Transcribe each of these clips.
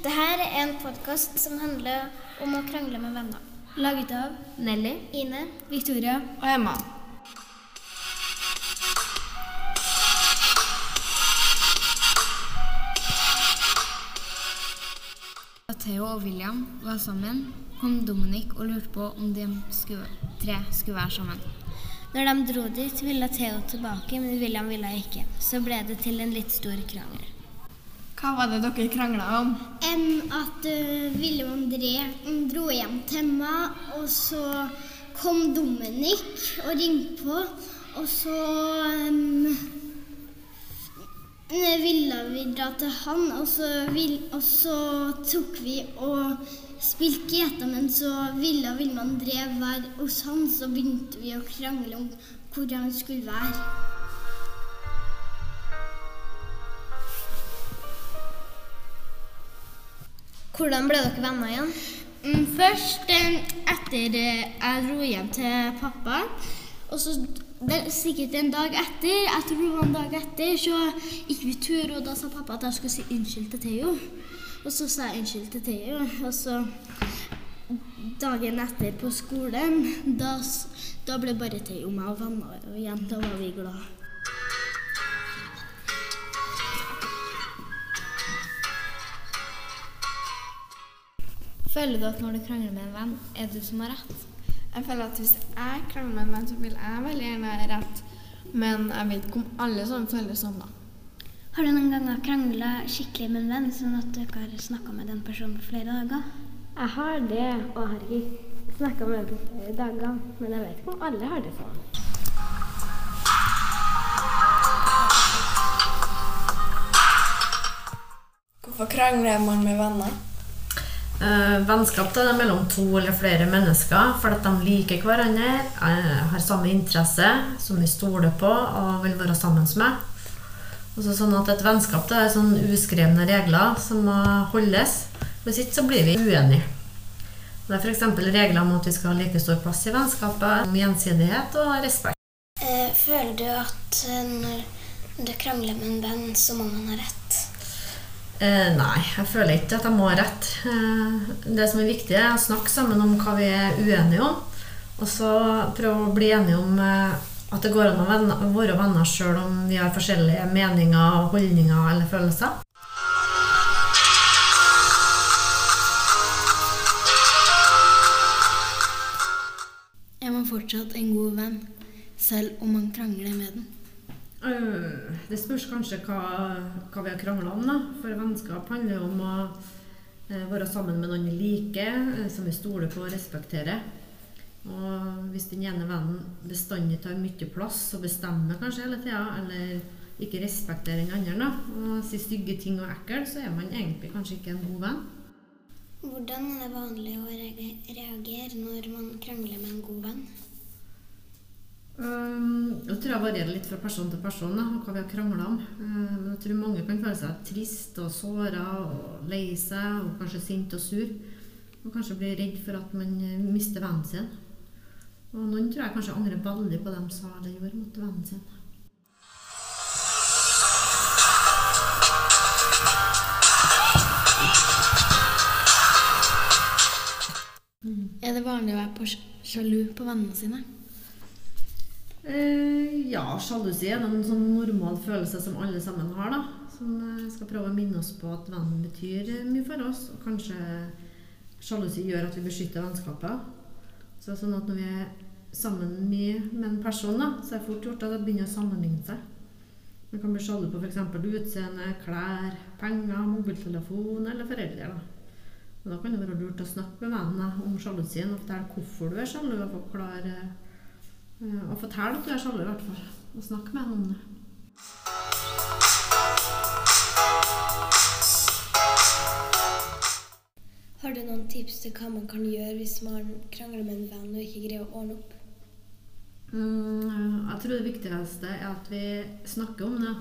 Dette er en podkast som handler om å krangle med venner. Laget av Nelly. Ine. Victoria Og Emma. Da Theo og William var sammen, kom Dominic og lurte på om de skulle, tre skulle være sammen. Når de dro dit, ville Theo tilbake, men William ville ikke. Så ble det til en litt stor krangel. Hva var det dere krangla om? at uh, William André dro hjem til meg, og så kom Dominic og ringte på, og så um, ville vi dra til han, og så, vil, og så tok vi og spilte GTA, men så ville William André være hos han, så begynte vi å krangle om hvor han skulle være. Hvordan ble dere venner igjen? Mm, Først eh, etter eh, jeg dro hjem til pappa. Og så sikkert en dag etter, jeg tror det var en dag etter, så gikk vi tur, og da sa pappa at jeg skulle si unnskyld til Theo. Og så sa jeg unnskyld til Theo. Og så dagen etter på skolen, da, da ble bare Theo meg og venner igjen. Da var vi glade. Føler du at når du krangler med en venn, er du som har rett? Jeg føler at Hvis jeg krangler med en venn, så vil jeg veldig gjerne ha rett. Men jeg vet ikke om alle sånne føler sånn, da. Har du noen ganger krangla skikkelig med en venn, sånn at du ikke har snakka med den personen på flere dager? Jeg har det, og jeg har ikke snakka med den på flere dager. Men jeg vet ikke om alle har det sånn. Hvorfor krangler man med venner? Eh, vennskap da, det er mellom to eller flere mennesker fordi de liker hverandre, uh, har samme interesse, som vi stoler på og vil være sammen med. Også sånn at Et vennskap da, er sånn uskrevne regler som må holdes. Hvis ikke så blir vi uenige. Det er f.eks. regler om at vi skal ha like stor plass i vennskapet, om gjensidighet og respekt. Eh, føler du at når du krangler med en venn, så må man ha rett? Eh, nei, jeg føler ikke at jeg må ha rett. Eh, det som er viktig, er å snakke sammen om hva vi er uenige om. Og så prøve å bli enige om eh, at det går an å være venner sjøl om vi har forskjellige meninger, holdninger eller følelser. Er man fortsatt en god venn, selv om man krangler med den? Eh, det spørs kanskje hva, hva vi har krangla om. da. For vennskap handler om å eh, være sammen med noen vi liker, eh, som vi stoler på og respekterer. Og hvis den ene vennen bestandig tar mye plass og bestemmer kanskje hele tida, eller ikke respekterer den andre da, og sier stygge ting og ekkel, så er man egentlig kanskje ikke en god venn. Hvordan er det vanlig å reagere når man krangler med en god venn? Um, jeg tror jeg varierer litt fra person til person da, hva vi har krangla om. Uh, men jeg tror mange kan føle seg trist og såra og lei seg og kanskje sint og sur. Og kanskje bli redd for at man eh, mister vennen sin. Og noen tror jeg kanskje angrer veldig på det de sa eller gjorde mot vennen sin. Er det vanlig å være sjalu på vennene sine? Eh, ja, sjalusi er en sånn normal følelse som alle sammen har. da. Som eh, skal prøve å minne oss på at vennen betyr eh, mye for oss. Og kanskje sjalusi gjør at vi beskytter vennskapet. Så sånn at når vi er sammen mye med en person, da, så er det fort gjort at det begynner å sammenligne seg. Man kan bli sjalu på f.eks. utseende, klær, penger, mobiltelefon eller foreldre. da. Og Da kan det være lurt å snakke med vennen om sjalusien og fortelle hvorfor du er sjalu. og forklare Og fortell at du er sjalu, i hvert fall. Og snakk med henne om det. Har du noen tips til hva man kan gjøre hvis man krangler med en venn og ikke greier å ordne opp? Mm, jeg tror det viktigste er at vi snakker om det.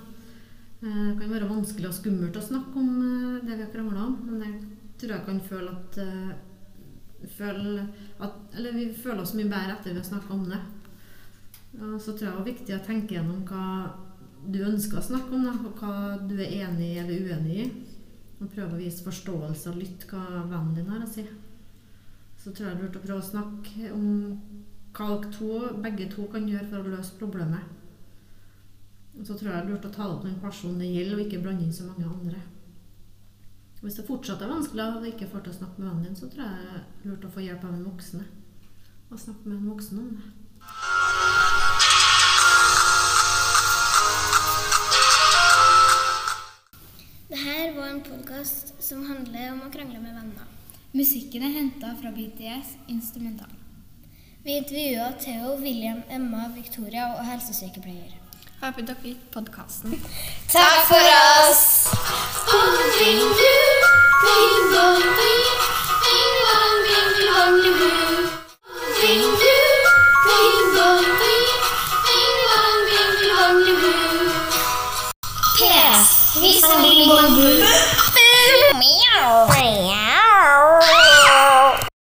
Eh, Det kan være vanskelig og skummelt å snakke om eh, det vi har krangla om, men jeg tror jeg kan føle at, eh, føle at Eller vi føler oss mye bedre etter vi har snakka om det. Og så tror jeg det er viktig å tenke gjennom hva du ønsker å snakke om, da, og hva du er enig i eller uenig i. Og prøve å vise forståelse og lytte hva vennen din har å si. Så tror jeg det er lurt å prøve å snakke om hva to, begge to kan gjøre for å løse problemet. Og så tror jeg det er lurt å ta opp den personen det gjelder, og ikke blande inn så mange andre. Hvis det fortsatt er vanskelig og du ikke får til å snakke med vennen din, så tror jeg det er lurt å få hjelp av en voksne. Og snakke med en voksen om det. podkast som handler om å krangle med venner. Musikken er henta fra BTS Instrumental. Vi intervjua Theo, William, Emma, Victoria og helsesykepleier. Håper dere likte podkasten. Takk for oss! Yes, we sang Bing Bong Boo.